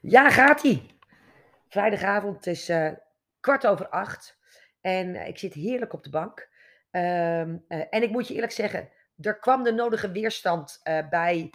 Ja, gaat-ie. Vrijdagavond, het is eh, kwart over acht. En eh, ik zit heerlijk op de bank. Ehm, eh, en ik moet je eerlijk zeggen, er kwam de nodige weerstand bij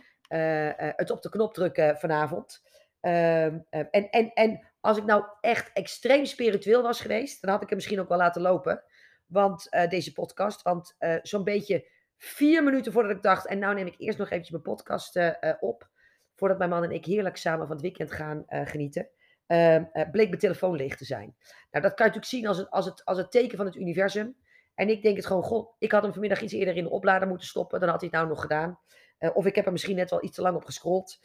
het op de knop drukken vanavond. Ehm, eh, en, en, en als ik nou echt extreem spiritueel was geweest, dan had ik hem misschien ook wel laten lopen. Want deze podcast, want zo'n beetje vier minuten voordat ik dacht, en nou neem ik eerst nog eventjes mijn podcast op, voordat mijn man en ik heerlijk samen van het weekend gaan eh, genieten, ehm, eh, bleek mijn telefoon leeg te zijn. Nou, dat kan je natuurlijk zien als het, als, het, als het teken van het universum. En ik denk het gewoon, god, ik had hem vanmiddag iets eerder in de oplader moeten stoppen, dan had hij het nou nog gedaan. Eh, of ik heb er misschien net wel iets te lang op gescrolld.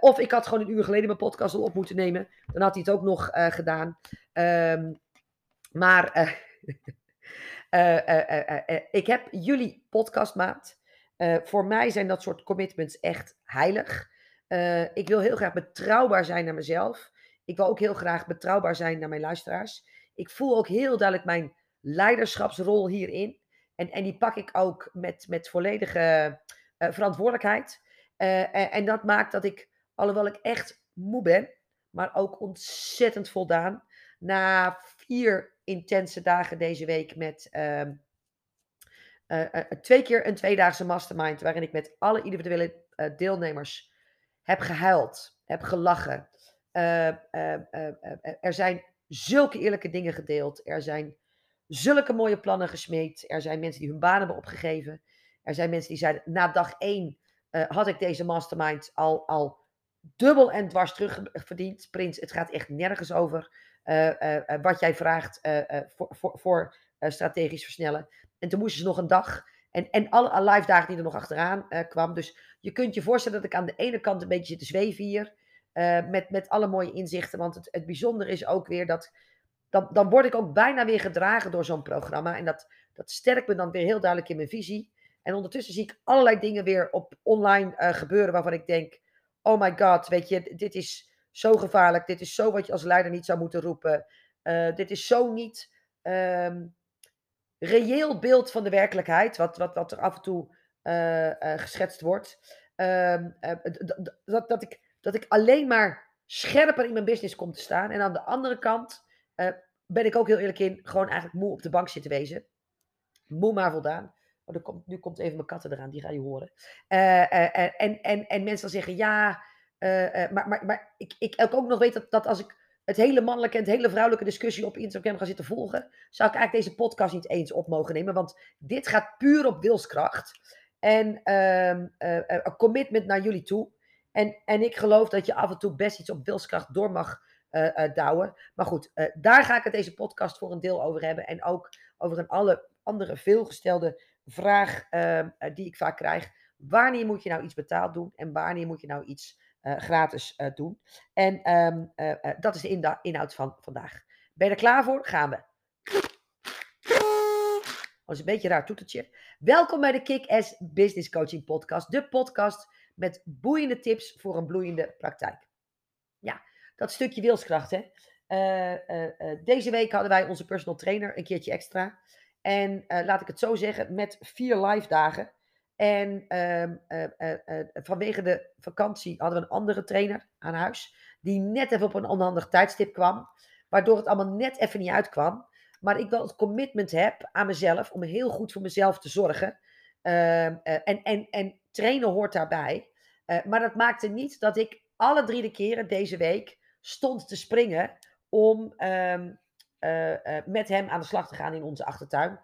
Of ik had gewoon een uur geleden mijn podcast al op moeten nemen. Dan had hij het ook nog gedaan. Maar ik heb jullie podcastmaat. Voor mij zijn dat soort commitments echt heilig. Eh, ik wil heel graag betrouwbaar zijn naar mezelf. Ik wil ook heel graag betrouwbaar zijn naar mijn luisteraars. Ik voel ook heel duidelijk mijn leiderschapsrol hierin. En, en die pak ik ook met, met volledige eh, verantwoordelijkheid. Eh, en, en dat maakt dat ik, alhoewel ik echt moe ben, maar ook ontzettend voldaan. Na vier intense dagen deze week met ehm, eh, eh, twee keer een tweedaagse mastermind, waarin ik met alle individuele deelnemers heb gehuild, heb gelachen. Eh, eh, eh, er zijn zulke eerlijke dingen gedeeld. Er zijn zulke mooie plannen gesmeed. Er zijn mensen die hun baan hebben opgegeven. Er zijn mensen die zeiden, na dag één had ik deze mastermind al, al dubbel en dwars terugverdiend. Prins, het gaat echt nergens over wat jij vraagt voor, voor, voor strategisch versnellen. En toen moesten ze nog een dag. En, en alle live dagen die er nog achteraan eh, kwam. Dus je kunt je voorstellen dat ik aan de ene kant een beetje zit te zweven hier. eh, met, met alle mooie inzichten. Want het, het bijzondere is ook weer dat. Dan, dan word ik ook bijna weer gedragen door zo'n programma. En dat, dat sterkt me dan weer heel duidelijk in mijn visie. En ondertussen zie ik allerlei dingen weer op online eh, gebeuren waarvan ik denk: oh my god, weet je, dit is zo gevaarlijk. Dit is zo wat je als leider niet zou moeten roepen. Dit is zo niet ehm, reëel beeld van de werkelijkheid, wat, wat, wat er af en toe eh, eh, geschetst wordt. Ehm, eh, dat, dat, ik, dat ik alleen maar scherper in mijn business kom te staan. En aan de andere kant ben ik ook heel eerlijk in, gewoon eigenlijk moe op de bank zitten wezen. Moe maar voldaan. Oh, komt, nu komt even mijn katten eraan, die ga je horen. En, en, en mensen dan zeggen, ja, maar, maar, maar ik, ik ook nog weet dat, dat als ik het hele mannelijke en het hele vrouwelijke discussie op Instagram ga zitten volgen, zou ik eigenlijk deze podcast niet eens op mogen nemen. Want dit gaat puur op wilskracht. En ehm, eh, eh, een commitment naar jullie toe. En, en ik geloof dat je af en toe best iets op wilskracht door mag eh, douwen. Maar goed, daar ga ik het deze podcast voor een deel over hebben. En ook over een alle andere veelgestelde vraag ehm, eh, die ik vaak krijg. Wanneer moet je nou iets betaald doen en wanneer moet je nou iets gratis eh, doen? En ehm, eh, eh, dat is de inhoud van vandaag. Ben je er klaar voor? Gaan we. Dat is een beetje een raar toetertje. Welkom bij de Kick-Ass Business Coaching Podcast. De podcast met boeiende tips voor een bloeiende praktijk. Ja, dat stukje wilskracht, hè. Eh, eh, eh, deze week hadden wij onze personal trainer een keertje extra. En eh, laat ik het zo zeggen, met vier live dagen. En ehm, eh, eh, eh, vanwege de vakantie hadden we een andere trainer aan huis. Die net even op een onhandig tijdstip kwam. Waardoor het allemaal net even niet uitkwam. Maar ik wel het commitment heb aan mezelf om heel goed voor mezelf te zorgen. Ehm, eh, en, en, en trainen hoort daarbij. Maar dat maakte niet dat ik alle drie de keren deze week stond te springen om ehm, eh, eh, met hem aan de slag te gaan in onze achtertuin.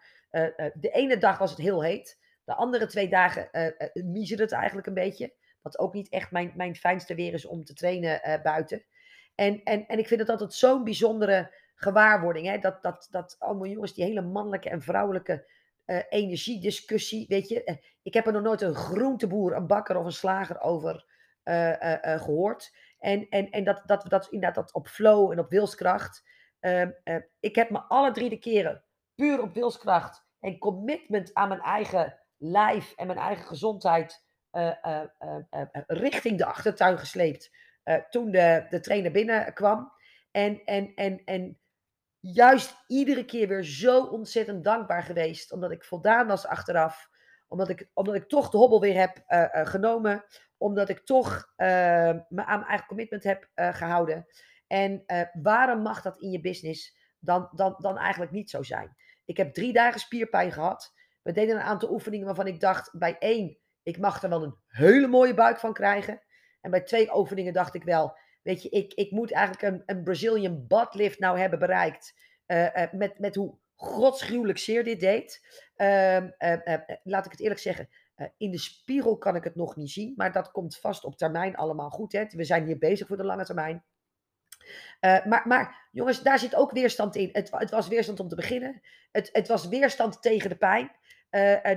De ene dag was het heel heet. De andere twee dagen eh eh, miezerde het eigenlijk een beetje. Wat ook niet echt mijn, mijn fijnste weer is om te trainen eh, buiten. En, en, en ik vind het altijd zo'n bijzondere gewaarwording. Hè? Dat, dat, dat allemaal jongens, die hele mannelijke en vrouwelijke energiediscussie. Weet je, ik heb er nog nooit een groenteboer, een bakker of een slager over eh, eh, eh, gehoord. En, en, en dat, dat, dat, inderdaad dat op flow en op wilskracht. Ehm, eh, ik heb me alle drie de keren puur op wilskracht en commitment aan mijn eigen lijf en mijn eigen gezondheid eh, eh, eh, richting de achtertuin gesleept. toen de, de trainer binnenkwam. En, en, en, en juist iedere keer weer zo ontzettend dankbaar geweest. Omdat ik voldaan was achteraf Omdat ik, omdat ik toch de hobbel weer heb genomen. Omdat ik toch me aan mijn eigen commitment heb gehouden. En waarom mag dat in je business dan, dan, dan eigenlijk niet zo zijn? Ik heb drie dagen spierpijn gehad. We deden een aantal oefeningen waarvan ik dacht, bij één, ik mag er wel een hele mooie buik van krijgen. En bij twee oefeningen dacht ik wel, weet je, ik, ik moet eigenlijk een, een Brazilian butt lift nou hebben bereikt. Uh, uh, met, met hoe godsgruwelijk zeer dit deed. Uh, laat ik het eerlijk zeggen, in de spiegel kan ik het nog niet zien. Maar dat komt vast op termijn allemaal goed. Hè? We zijn hier bezig voor de lange termijn. maar, maar jongens, daar zit ook weerstand in. Het, het was weerstand om te beginnen. Het, het was weerstand tegen de pijn.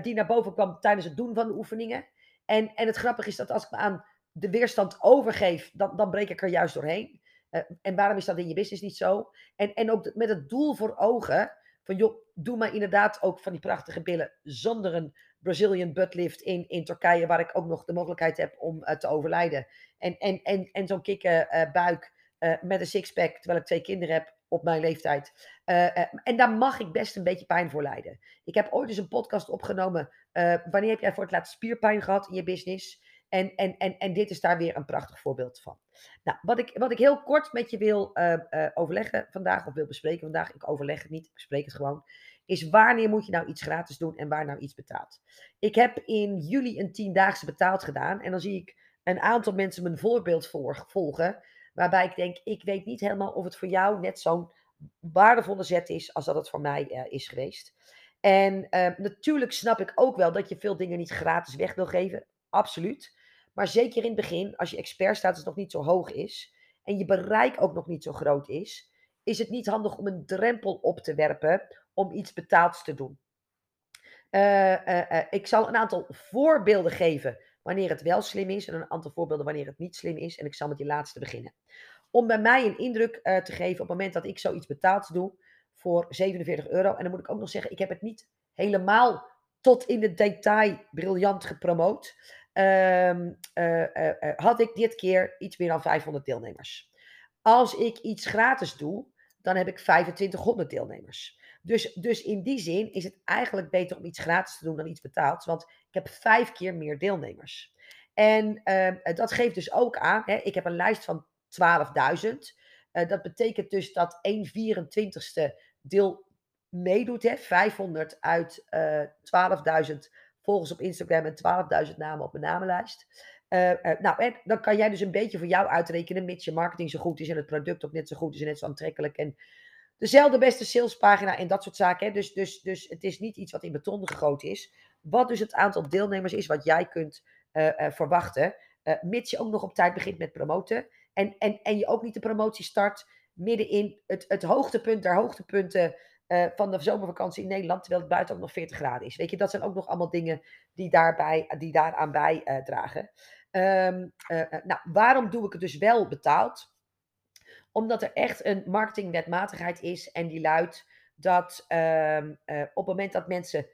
Die naar boven kwam tijdens het doen van de oefeningen. En, en het grappige is dat als ik me aan de weerstand overgeef, dan, dan breek ik er juist doorheen. Uh, en waarom is dat in je business niet zo? En, en ook met het doel voor ogen, van joh, doe maar inderdaad ook van die prachtige billen zonder een Brazilian buttlift in, in Turkije, waar ik ook nog de mogelijkheid heb om te overlijden. En, en, en, en zo'n kikke buik met een sixpack, terwijl ik twee kinderen heb op mijn leeftijd. en daar mag ik best een beetje pijn voor lijden. Ik heb ooit eens een podcast opgenomen. wanneer heb jij voor het laatst spierpijn gehad in je business? En, en, en, en dit is daar weer een prachtig voorbeeld van. Nou, wat ik, wat ik heel kort met je wil overleggen vandaag, of wil bespreken vandaag, ik overleg het niet, ik bespreek het gewoon, is wanneer moet je nou iets gratis doen en waar nou iets betaald. Ik heb in juli een tiendaagse betaald gedaan en dan zie ik een aantal mensen mijn voorbeeld volgen, waarbij ik denk, ik weet niet helemaal of het voor jou net zo'n waardevolle zet is als dat het voor mij uh, is geweest. En natuurlijk snap ik ook wel dat je veel dingen niet gratis weg wil geven. Absoluut. Maar zeker in het begin, als je expertstatus nog niet zo hoog is en je bereik ook nog niet zo groot is, is het niet handig om een drempel op te werpen om iets betaalds te doen. Uh, ik zal een aantal voorbeelden geven wanneer het wel slim is en een aantal voorbeelden wanneer het niet slim is. En ik zal met die laatste beginnen. Om bij mij een indruk te geven op het moment dat ik zoiets betaald doe voor 47 euro. En dan moet ik ook nog zeggen, ik heb het niet helemaal tot in het detail briljant gepromoot. Um, uh, uh, had ik dit keer iets meer dan 500 deelnemers. Als ik iets gratis doe, dan heb ik 2500 deelnemers. Dus, dus in die zin is het eigenlijk beter om iets gratis te doen dan iets betaald, want ik heb vijf keer meer deelnemers. En uh, dat geeft dus ook aan, hè, ik heb een lijst van 12.000. dat betekent dus dat 1 24ste deel meedoet, hè, 500 uit 12.000 volgers op Instagram en 12.000 namen op mijn namenlijst. Nou, en dan kan jij dus een beetje voor jou uitrekenen, mits je marketing zo goed is en het product ook net zo goed is en net zo aantrekkelijk. En dezelfde beste salespagina en dat soort zaken. Hè. Dus, dus, dus het is niet iets wat in beton gegoten is. Wat dus het aantal deelnemers is wat jij kunt uh, verwachten. mits je ook nog op tijd begint met promoten. En, en, en je ook niet de promotie start midden in het, het hoogtepunt der hoogtepunten van de zomervakantie in Nederland, terwijl het buiten ook nog 40 graden is. Weet je, dat zijn ook nog allemaal dingen die, daarbij, die daaraan bijdragen. Um, uh, nou, waarom doe ik het dus wel betaald? Omdat er echt een marketingwetmatigheid is en die luidt dat uh, op het moment dat mensen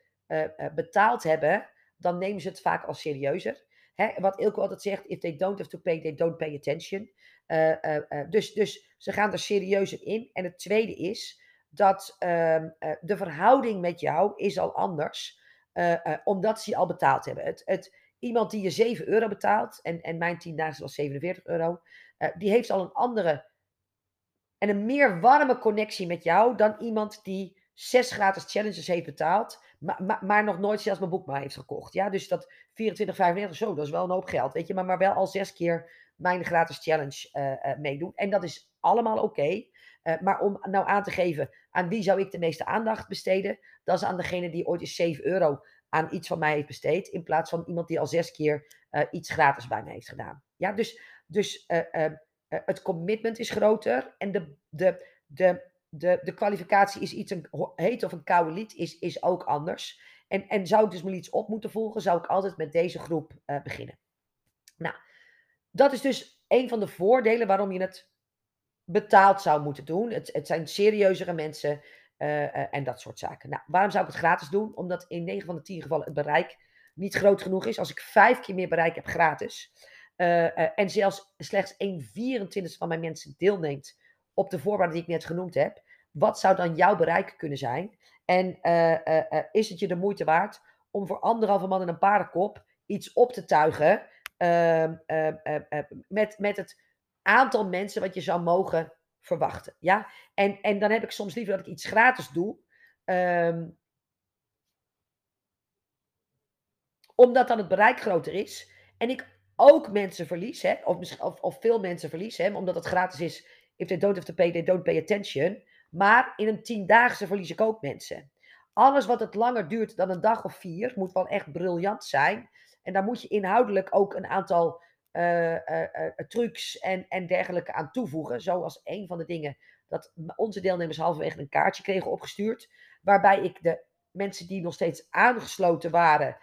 betaald hebben, dan nemen ze het vaak al serieuzer. Hè, wat Ilko altijd zegt, if they don't have to pay, they don't pay attention. dus, dus ze gaan er serieuzer in. En het tweede is, dat uh, de verhouding met jou is al anders, omdat ze je al betaald hebben. Het, het, iemand die je 7 euro betaalt, en, en mijn 10 dagen was 47 euro, die heeft al een andere en een meer warme connectie met jou dan iemand die zes gratis challenges heeft betaald, maar, maar, maar nog nooit zelfs mijn boek maar heeft gekocht. Ja, dus dat 24,95, zo, dat is wel een hoop geld, weet je, maar, maar wel al zes keer mijn gratis challenge meedoen. En dat is allemaal oké. Uh, maar om nou aan te geven aan wie zou ik de meeste aandacht besteden, dat is aan degene die ooit eens 7 euro aan iets van mij heeft besteed, in plaats van iemand die al zes keer uh, iets gratis bij mij heeft gedaan. Ja, dus, dus uh, het commitment is groter en de, de, de, de, de kwalificatie is iets, een heet of een koude lied, is, is ook anders. En, en zou ik dus maar iets op moeten volgen, zou ik altijd met deze groep beginnen. Nou, dat is dus een van de voordelen waarom je het betaald zou moeten doen. Het, het zijn serieuzere mensen uh, en dat soort zaken. Nou, waarom zou ik het gratis doen? Omdat in 9 van de 10 gevallen het bereik niet groot genoeg is. Als ik vijf keer meer bereik heb gratis uh, en zelfs slechts 1 24 van mijn mensen deelneemt op de voorwaarden die ik net genoemd heb, wat zou dan jouw bereik kunnen zijn? En is het je de moeite waard om voor anderhalve man en een paardenkop iets op te tuigen. Ehm, ehm, ehm, met, met het aantal mensen wat je zou mogen verwachten. Ja? En, en dan heb ik soms liever dat ik iets gratis doe. omdat dan het bereik groter is. En ik ook mensen verlies, of, of, of veel mensen verlies, omdat het gratis is. If they don't have to pay, they don't pay attention. Maar in een tiendaagse verlies ik ook mensen. Alles wat het langer duurt dan een dag of vier, moet wel echt briljant zijn. En daar moet je inhoudelijk ook een aantal uh, uh, uh, trucs en, en dergelijke aan toevoegen. Zoals een van de dingen dat onze deelnemers halverwege een kaartje kregen opgestuurd. Waarbij ik de mensen die nog steeds aangesloten waren,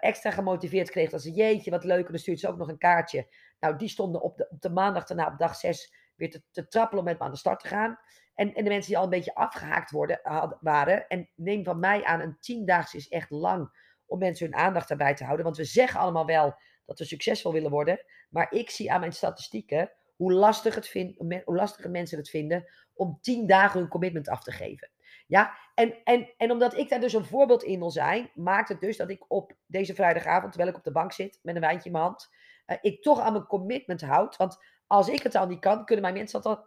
extra gemotiveerd kreeg. Dat ze, jeetje, wat leuk, en dan stuurt ze ook nog een kaartje. Nou, die stonden op de, op de maandag daarna, op dag 6, weer te, trappelen om met me aan de start te gaan. En, en de mensen die al een beetje afgehaakt worden, waren. En neem van mij aan, een tiendaagse is echt lang om mensen hun aandacht daarbij te houden. Want we zeggen allemaal wel dat we succesvol willen worden. Maar ik zie aan mijn statistieken hoe lastig, het vind, hoe lastige mensen het vinden om tien dagen hun commitment af te geven. Ja, en, en, en omdat ik daar dus een voorbeeld in wil zijn, maakt het dus dat ik op deze vrijdagavond, terwijl ik op de bank zit met een wijntje in mijn hand, uh, ik toch aan mijn commitment houd. Want als ik het al niet kan, kunnen mijn mensen dat al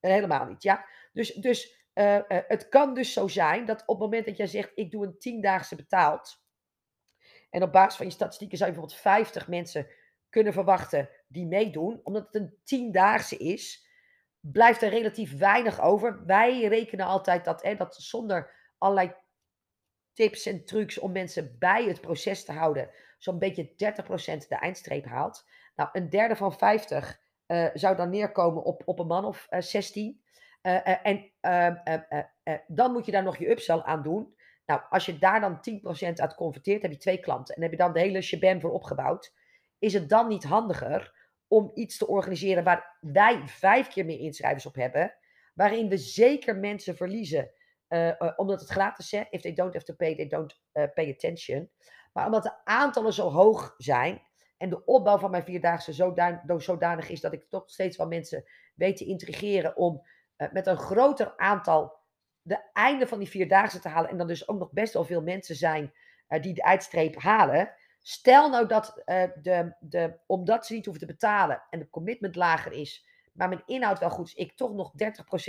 helemaal niet. Ja? Dus, dus uh, uh, het kan dus zo zijn dat op het moment dat jij zegt, ik doe een tiendaagse betaald, en op basis van je statistieken zou je bijvoorbeeld 50 mensen kunnen verwachten die meedoen, omdat het een tiendaagse is, blijft er relatief weinig over. Wij rekenen altijd dat, hè, dat zonder allerlei tips en trucs om mensen bij het proces te houden, zo'n beetje 30% de eindstreep haalt. Nou, een derde van 50 uh, eh, zou dan neerkomen op, op een man of uh, 16. Uh, en uh, dan moet je daar nog je upsell aan doen. Nou, als je daar dan 10% uit converteert, heb je twee klanten. En heb je dan de hele shebam voor opgebouwd. Is het dan niet handiger om iets te organiseren waar wij vijf keer meer inschrijvers op hebben. Waarin we zeker mensen verliezen. Uh, uh, omdat het gratis is. If they don't have to pay, they don't uh, pay attention. Maar omdat de aantallen zo hoog zijn. En de opbouw van mijn vierdaagse zodanig, is dat ik toch steeds wel mensen weet te intrigeren om met een groter aantal de einde van die vierdaagse te halen. En dan dus ook nog best wel veel mensen zijn die de eindstreep halen. Stel nou dat uh, de, de, omdat ze niet hoeven te betalen en de commitment lager is, maar mijn inhoud wel goed is, ik toch nog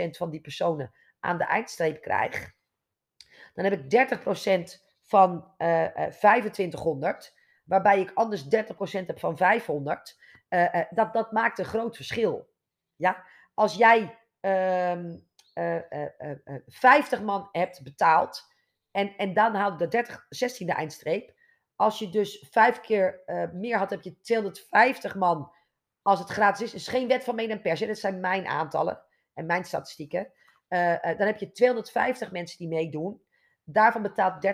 30% van die personen aan de eindstreep krijg. Dan heb ik 30% van uh, uh, 2500, waarbij ik anders 30% heb van 500. Uh, uh, dat, dat maakt een groot verschil. Ja? Als jij 50 ehm, man hebt betaald en, en dan haalt de 30, 16e eindstreep, als je dus vijf keer uh, meer had, heb je 250 man als het gratis is. is geen wet van meen en pers. Dat zijn mijn aantallen en mijn statistieken. Uh, uh, dan heb je 250 mensen die meedoen. Daarvan betaalt 30%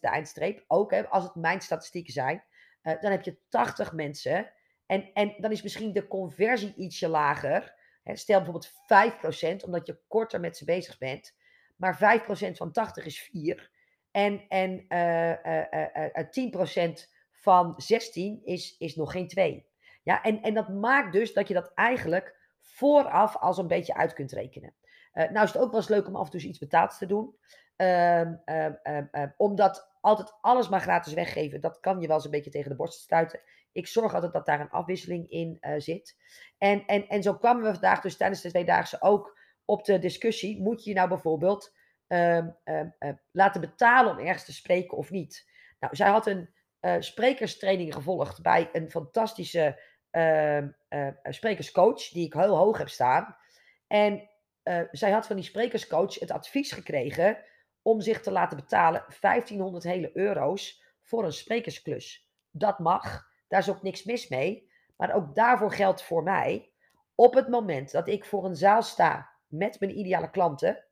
de eindstreep. Ook hè, als het mijn statistieken zijn. dan heb je 80 mensen. En, en dan is misschien de conversie ietsje lager. Hè, stel bijvoorbeeld 5%, omdat je korter met ze bezig bent. Maar 5% van 80 is 4. En, en uh, uh, 10% van 16 is, is nog geen 2. Ja, en, en dat maakt dus dat je dat eigenlijk vooraf als een beetje uit kunt rekenen. Nou is het ook wel eens leuk om af en toe iets betaald te doen. Uh, uh, omdat altijd alles maar gratis weggeven, dat kan je wel eens een beetje tegen de borst stuiten. Ik zorg altijd dat daar een afwisseling in zit. En, en, en zo kwamen we vandaag dus tijdens de tweedaagse ook op de discussie. Moet je nou bijvoorbeeld uh, uh, laten betalen om ergens te spreken of niet. Nou, zij had een uh, sprekerstraining gevolgd bij een fantastische ehm, sprekerscoach, die ik heel hoog heb staan. En zij had van die sprekerscoach het advies gekregen om zich te laten betalen 1500 hele euro's voor een sprekersklus. Dat mag, daar is ook niks mis mee. Maar ook daarvoor geldt voor mij, op het moment dat ik voor een zaal sta met mijn ideale klanten,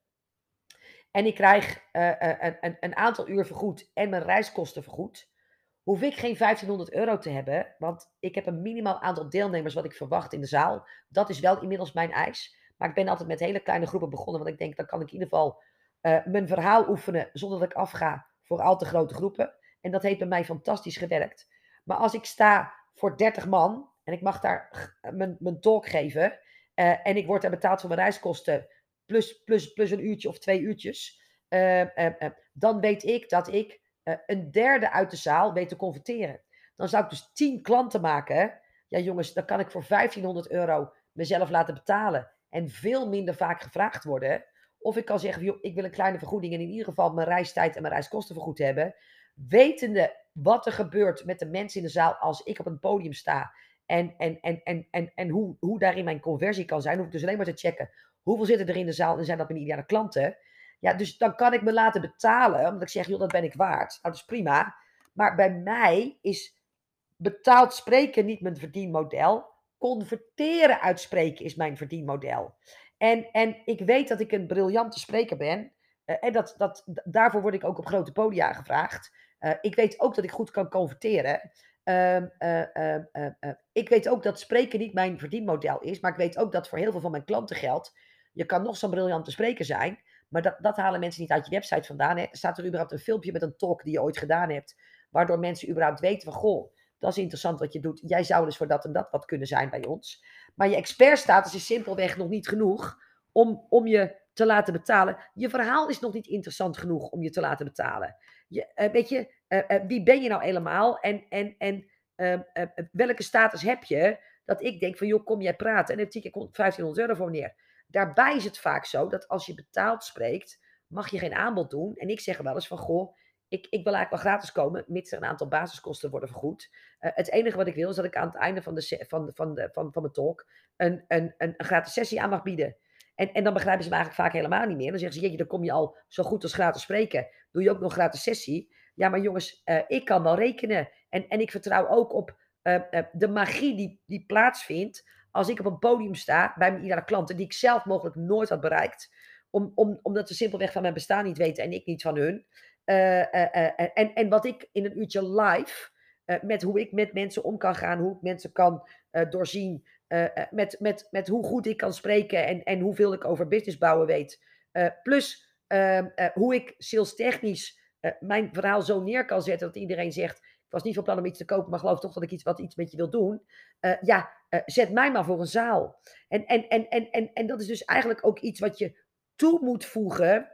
en ik krijg uh, een, een, een, aantal uur vergoed en mijn reiskosten vergoed, hoef ik geen 1500 euro te hebben, want ik heb een minimaal aantal deelnemers wat ik verwacht in de zaal. Dat is wel inmiddels mijn eis. Maar ik ben altijd met hele kleine groepen begonnen, want ik denk, dan kan ik in ieder geval uh, mijn verhaal oefenen zonder dat ik afga voor al te grote groepen. En dat heeft bij mij fantastisch gewerkt. Maar als ik sta voor 30 man en ik mag daar mijn, mijn talk geven en ik word daar betaald voor mijn reiskosten plus, plus, plus een uurtje of twee uurtjes, uh, uh, dan weet ik dat ik eh, een derde uit de zaal weet te converteren. Dan zou ik dus 10 klanten maken. Ja, jongens, dan kan ik voor 1500 euro mezelf laten betalen en veel minder vaak gevraagd worden. Of ik kan zeggen, joh, ik wil een kleine vergoeding en in ieder geval mijn reistijd en mijn reiskosten vergoed hebben. Wetende wat er gebeurt met de mensen in de zaal als ik op een podium sta. En, en, en, en, en, en hoe, hoe daarin mijn conversie kan zijn. Hoef ik dus alleen maar te checken. Hoeveel zitten er in de zaal en zijn dat mijn ideale klanten? Ja, dus dan kan ik me laten betalen. Omdat ik zeg, joh, dat ben ik waard. Nou, dat is prima. Maar bij mij is betaald spreken niet mijn verdienmodel. Converteren uitspreken is mijn verdienmodel. En, en ik weet dat ik een briljante spreker ben. Uh, en dat, dat, daarvoor word ik ook op grote podia gevraagd. Uh, ik weet ook dat ik goed kan converteren. Uh, ik weet ook dat spreken niet mijn verdienmodel is. Maar ik weet ook dat voor heel veel van mijn klanten geldt. Je kan nog zo'n briljante spreker zijn. Maar dat, dat halen mensen niet uit je website vandaan. Hè. Staat er überhaupt een filmpje met een talk die je ooit gedaan hebt. Waardoor mensen überhaupt weten van goh dat is interessant wat je doet. Jij zou dus voor dat en dat wat kunnen zijn bij ons. Maar je expertstatus is simpelweg nog niet genoeg om, om je te laten betalen. Je verhaal is nog niet interessant genoeg om je te laten betalen. Je, uh, weet je, uh, uh, wie ben je nou helemaal en, en, en ehm, welke status heb je? Dat ik denk van, joh, kom jij praten en dan tik ik 1500 euro voor neer. Daarbij is het vaak zo dat als je betaald spreekt, mag je geen aanbod doen. En ik zeg wel eens van, goh, ik, ik wil eigenlijk wel gratis komen, mits er een aantal basiskosten worden vergoed. Uh, het enige wat ik wil is dat ik aan het einde van, de, van, van, de, van, van mijn talk een, een, een, een gratis sessie aan mag bieden. En, en dan begrijpen ze me eigenlijk vaak helemaal niet meer. Dan zeggen ze, jeetje, dan kom je al zo goed als gratis spreken. Doe je ook nog gratis sessie? Ja, maar jongens, uh, ik kan wel rekenen. En, en ik vertrouw ook op uh, de magie die, die plaatsvindt als ik op een podium sta bij mijn klanten, die ik zelf mogelijk nooit had bereikt. Om, om, omdat ze simpelweg van mijn bestaan niet weten en ik niet van hun. Uh, en, en wat ik in een uurtje live, met hoe ik met mensen om kan gaan, hoe ik mensen kan doorzien, met, met, met hoe goed ik kan spreken en, en hoeveel ik over business bouwen weet. plus ehm, hoe ik sales technisch mijn verhaal zo neer kan zetten dat iedereen zegt, was niet van plan om iets te kopen, maar geloof toch dat ik iets wat iets met je wil doen. ja, zet mij maar voor een zaal. En, en, en, en, en, en dat is dus eigenlijk ook iets wat je toe moet voegen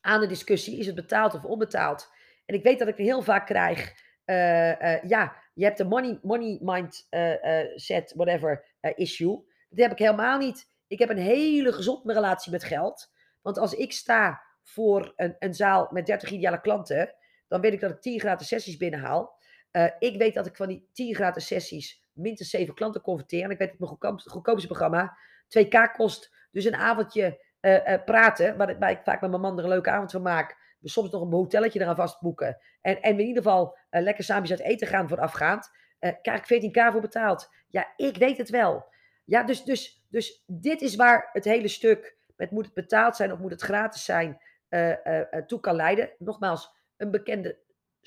aan de discussie, is het betaald of onbetaald? En ik weet dat ik heel vaak krijg, uh, ja, je hebt een money, money mind set, whatever, issue. Dat heb ik helemaal niet. Ik heb een hele gezonde relatie met geld. Want als ik sta voor een, een zaal met 30 ideale klanten, dan weet ik dat ik 10 gratis sessies binnenhaal. Ik weet dat ik van die 10 gratis sessies minstens 7 klanten converteer. En ik weet dat mijn goedkoopste programma 2k kost. Dus een avondje uh, uh, praten, waar, ik vaak met mijn man er een leuke avond van maak. Soms nog een hotelletje eraan vastboeken. En, en in ieder geval lekker samen uit eten gaan voorafgaand. krijg ik 14k voor betaald. Ja, ik weet het wel. Ja, dus, dus, dus dit is waar het hele stuk met moet het betaald zijn of moet het gratis zijn toe kan leiden. Nogmaals, een bekende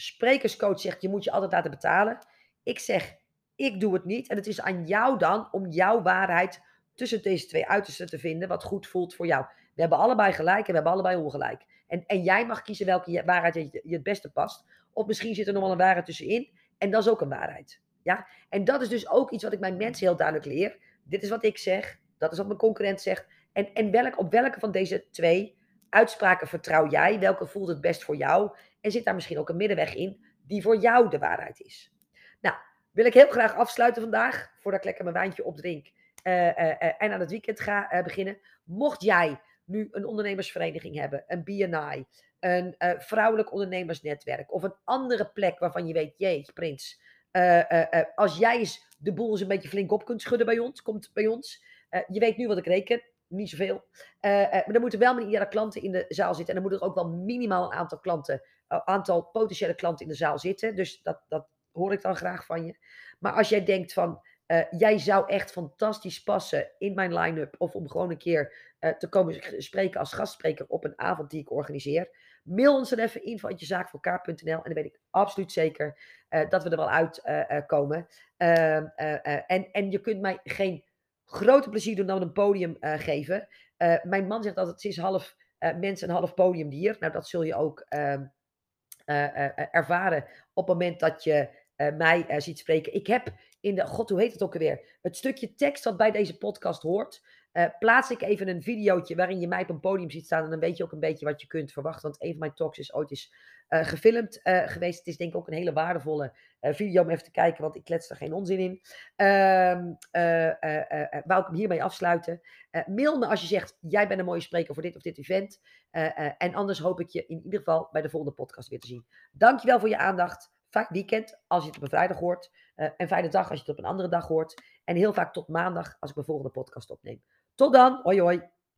sprekerscoach zegt je moet je altijd laten betalen. Ik zeg, ik doe het niet. En het is aan jou dan om jouw waarheid tussen deze twee uitersten te vinden wat goed voelt voor jou. We hebben allebei gelijk en we hebben allebei ongelijk. En, en jij mag kiezen welke waarheid je, je het beste past. Of misschien zit er nog wel een waarheid tussenin. En dat is ook een waarheid. Ja? En dat is dus ook iets wat ik mijn mensen heel duidelijk leer. Dit is wat ik zeg. Dat is wat mijn concurrent zegt. En, en welk, op welke van deze twee uitspraken vertrouw jij? Welke voelt het best voor jou? En zit daar misschien ook een middenweg in die voor jou de waarheid is? Nou, wil ik heel graag afsluiten vandaag, voordat ik lekker mijn wijntje opdrink. Eh, en aan het weekend ga beginnen. Mocht jij nu een ondernemersvereniging hebben, een BNI, een vrouwelijk ondernemersnetwerk of een andere plek waarvan je weet, jee, Prins, als jij eens de boel eens een beetje flink op kunt schudden bij ons, komt bij ons. je weet nu wat ik reken, niet zoveel. maar dan moeten wel iedere klanten in de zaal zitten. En dan moet er ook wel minimaal een aantal klanten, aantal potentiële klanten in de zaal zitten. Dus dat, dat hoor ik dan graag van je. Maar als jij denkt van, jij zou echt fantastisch passen in mijn line-up. Of om gewoon een keer te komen spreken als gastspreker op een avond die ik organiseer. Mail ons dan even info.jezaakvoorkaar.nl en dan weet ik absoluut zeker dat we er wel uitkomen. Ehm, en, en je kunt mij geen groter plezier doen dan een podium geven. mijn man zegt altijd, het is half mens en half podiumdier. Nou, dat zul je ook ehm, ervaren op het moment dat je mij ziet spreken. Ik heb in de, god hoe heet het ook alweer, het stukje tekst dat bij deze podcast hoort, plaats ik even een videootje waarin je mij op een podium ziet staan en dan weet je ook een beetje wat je kunt verwachten, want een van mijn talks is ooit eens gefilmd geweest. Het is denk ik ook een hele waardevolle video om even te kijken, want ik klets er geen onzin in. Um, wou ik hem hiermee afsluiten. mail me als je zegt, jij bent een mooie spreker voor dit of dit event. en anders hoop ik je in ieder geval bij de volgende podcast weer te zien. Dankjewel voor je aandacht. Fijn weekend als je het op een vrijdag hoort. en fijne dag als je het op een andere dag hoort. En heel vaak tot maandag als ik mijn volgende podcast opneem. Tot dan. Hoi hoi.